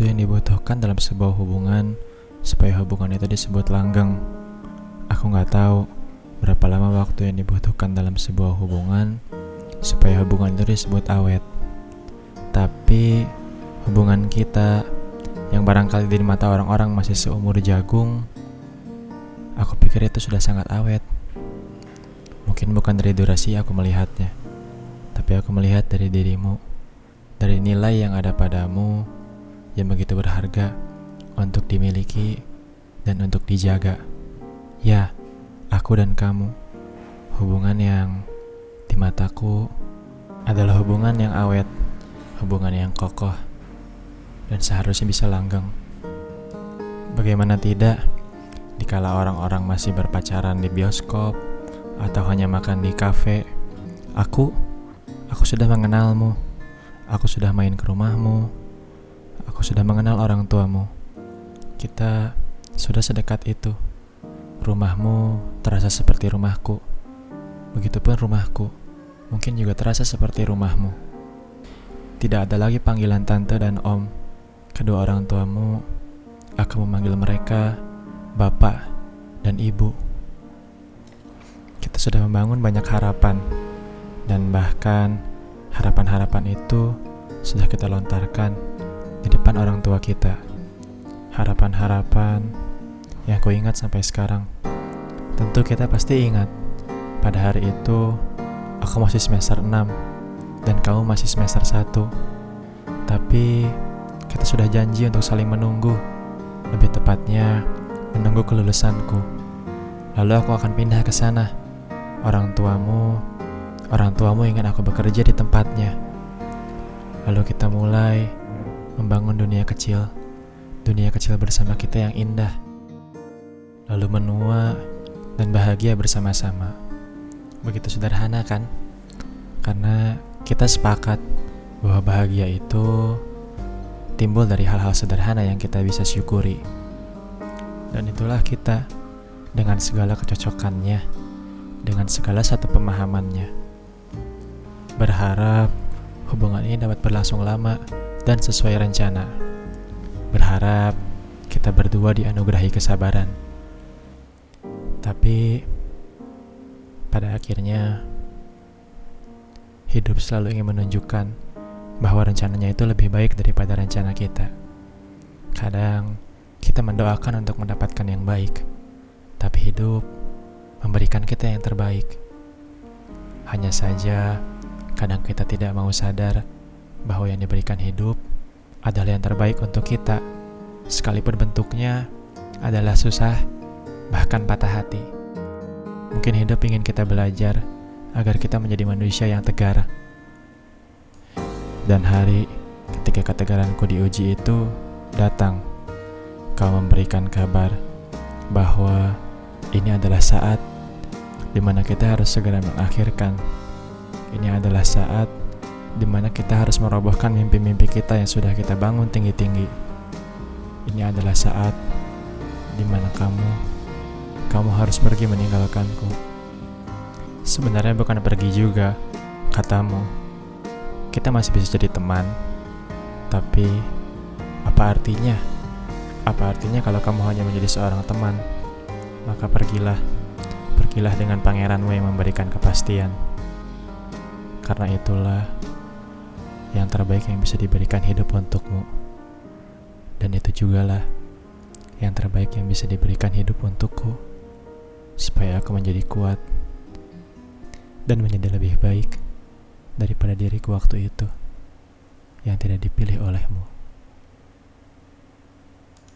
waktu yang dibutuhkan dalam sebuah hubungan supaya hubungan itu disebut langgeng. Aku nggak tahu berapa lama waktu yang dibutuhkan dalam sebuah hubungan supaya hubungan itu disebut awet. Tapi hubungan kita yang barangkali di mata orang-orang masih seumur jagung, aku pikir itu sudah sangat awet. Mungkin bukan dari durasi aku melihatnya, tapi aku melihat dari dirimu, dari nilai yang ada padamu yang begitu berharga untuk dimiliki dan untuk dijaga. Ya, aku dan kamu, hubungan yang di mataku adalah hubungan yang awet, hubungan yang kokoh, dan seharusnya bisa langgeng. Bagaimana tidak, dikala orang-orang masih berpacaran di bioskop atau hanya makan di kafe, aku, aku sudah mengenalmu, aku sudah main ke rumahmu, aku sudah mengenal orang tuamu. Kita sudah sedekat itu. Rumahmu terasa seperti rumahku. Begitupun rumahku, mungkin juga terasa seperti rumahmu. Tidak ada lagi panggilan tante dan om. Kedua orang tuamu, aku memanggil mereka bapak dan ibu. Kita sudah membangun banyak harapan, dan bahkan harapan-harapan itu sudah kita lontarkan di depan orang tua kita. Harapan-harapan yang ku ingat sampai sekarang. Tentu kita pasti ingat, pada hari itu aku masih semester 6 dan kamu masih semester 1. Tapi kita sudah janji untuk saling menunggu. Lebih tepatnya, menunggu kelulusanku. Lalu aku akan pindah ke sana. Orang tuamu, orang tuamu ingin aku bekerja di tempatnya. Lalu kita mulai membangun dunia kecil, dunia kecil bersama kita yang indah, lalu menua dan bahagia bersama-sama. Begitu sederhana, kan? Karena kita sepakat bahwa bahagia itu timbul dari hal-hal sederhana yang kita bisa syukuri, dan itulah kita dengan segala kecocokannya, dengan segala satu pemahamannya. Berharap hubungan ini dapat berlangsung lama dan sesuai rencana. Berharap kita berdua dianugerahi kesabaran. Tapi pada akhirnya hidup selalu ingin menunjukkan bahwa rencananya itu lebih baik daripada rencana kita. Kadang kita mendoakan untuk mendapatkan yang baik, tapi hidup memberikan kita yang terbaik. Hanya saja, kadang kita tidak mau sadar bahwa yang diberikan hidup adalah yang terbaik untuk kita, sekalipun bentuknya adalah susah, bahkan patah hati. Mungkin hidup ingin kita belajar agar kita menjadi manusia yang tegar. Dan hari ketika ketegaranku diuji itu datang, kau memberikan kabar bahwa ini adalah saat di mana kita harus segera mengakhirkan. Ini adalah saat di mana kita harus merobohkan mimpi-mimpi kita yang sudah kita bangun tinggi-tinggi. Ini adalah saat di mana kamu, kamu harus pergi meninggalkanku. Sebenarnya bukan pergi juga, katamu. Kita masih bisa jadi teman, tapi apa artinya? Apa artinya kalau kamu hanya menjadi seorang teman? Maka pergilah, pergilah dengan pangeranmu yang memberikan kepastian. Karena itulah yang terbaik yang bisa diberikan hidup untukmu. Dan itu jugalah yang terbaik yang bisa diberikan hidup untukku, supaya aku menjadi kuat dan menjadi lebih baik daripada diriku waktu itu yang tidak dipilih olehmu.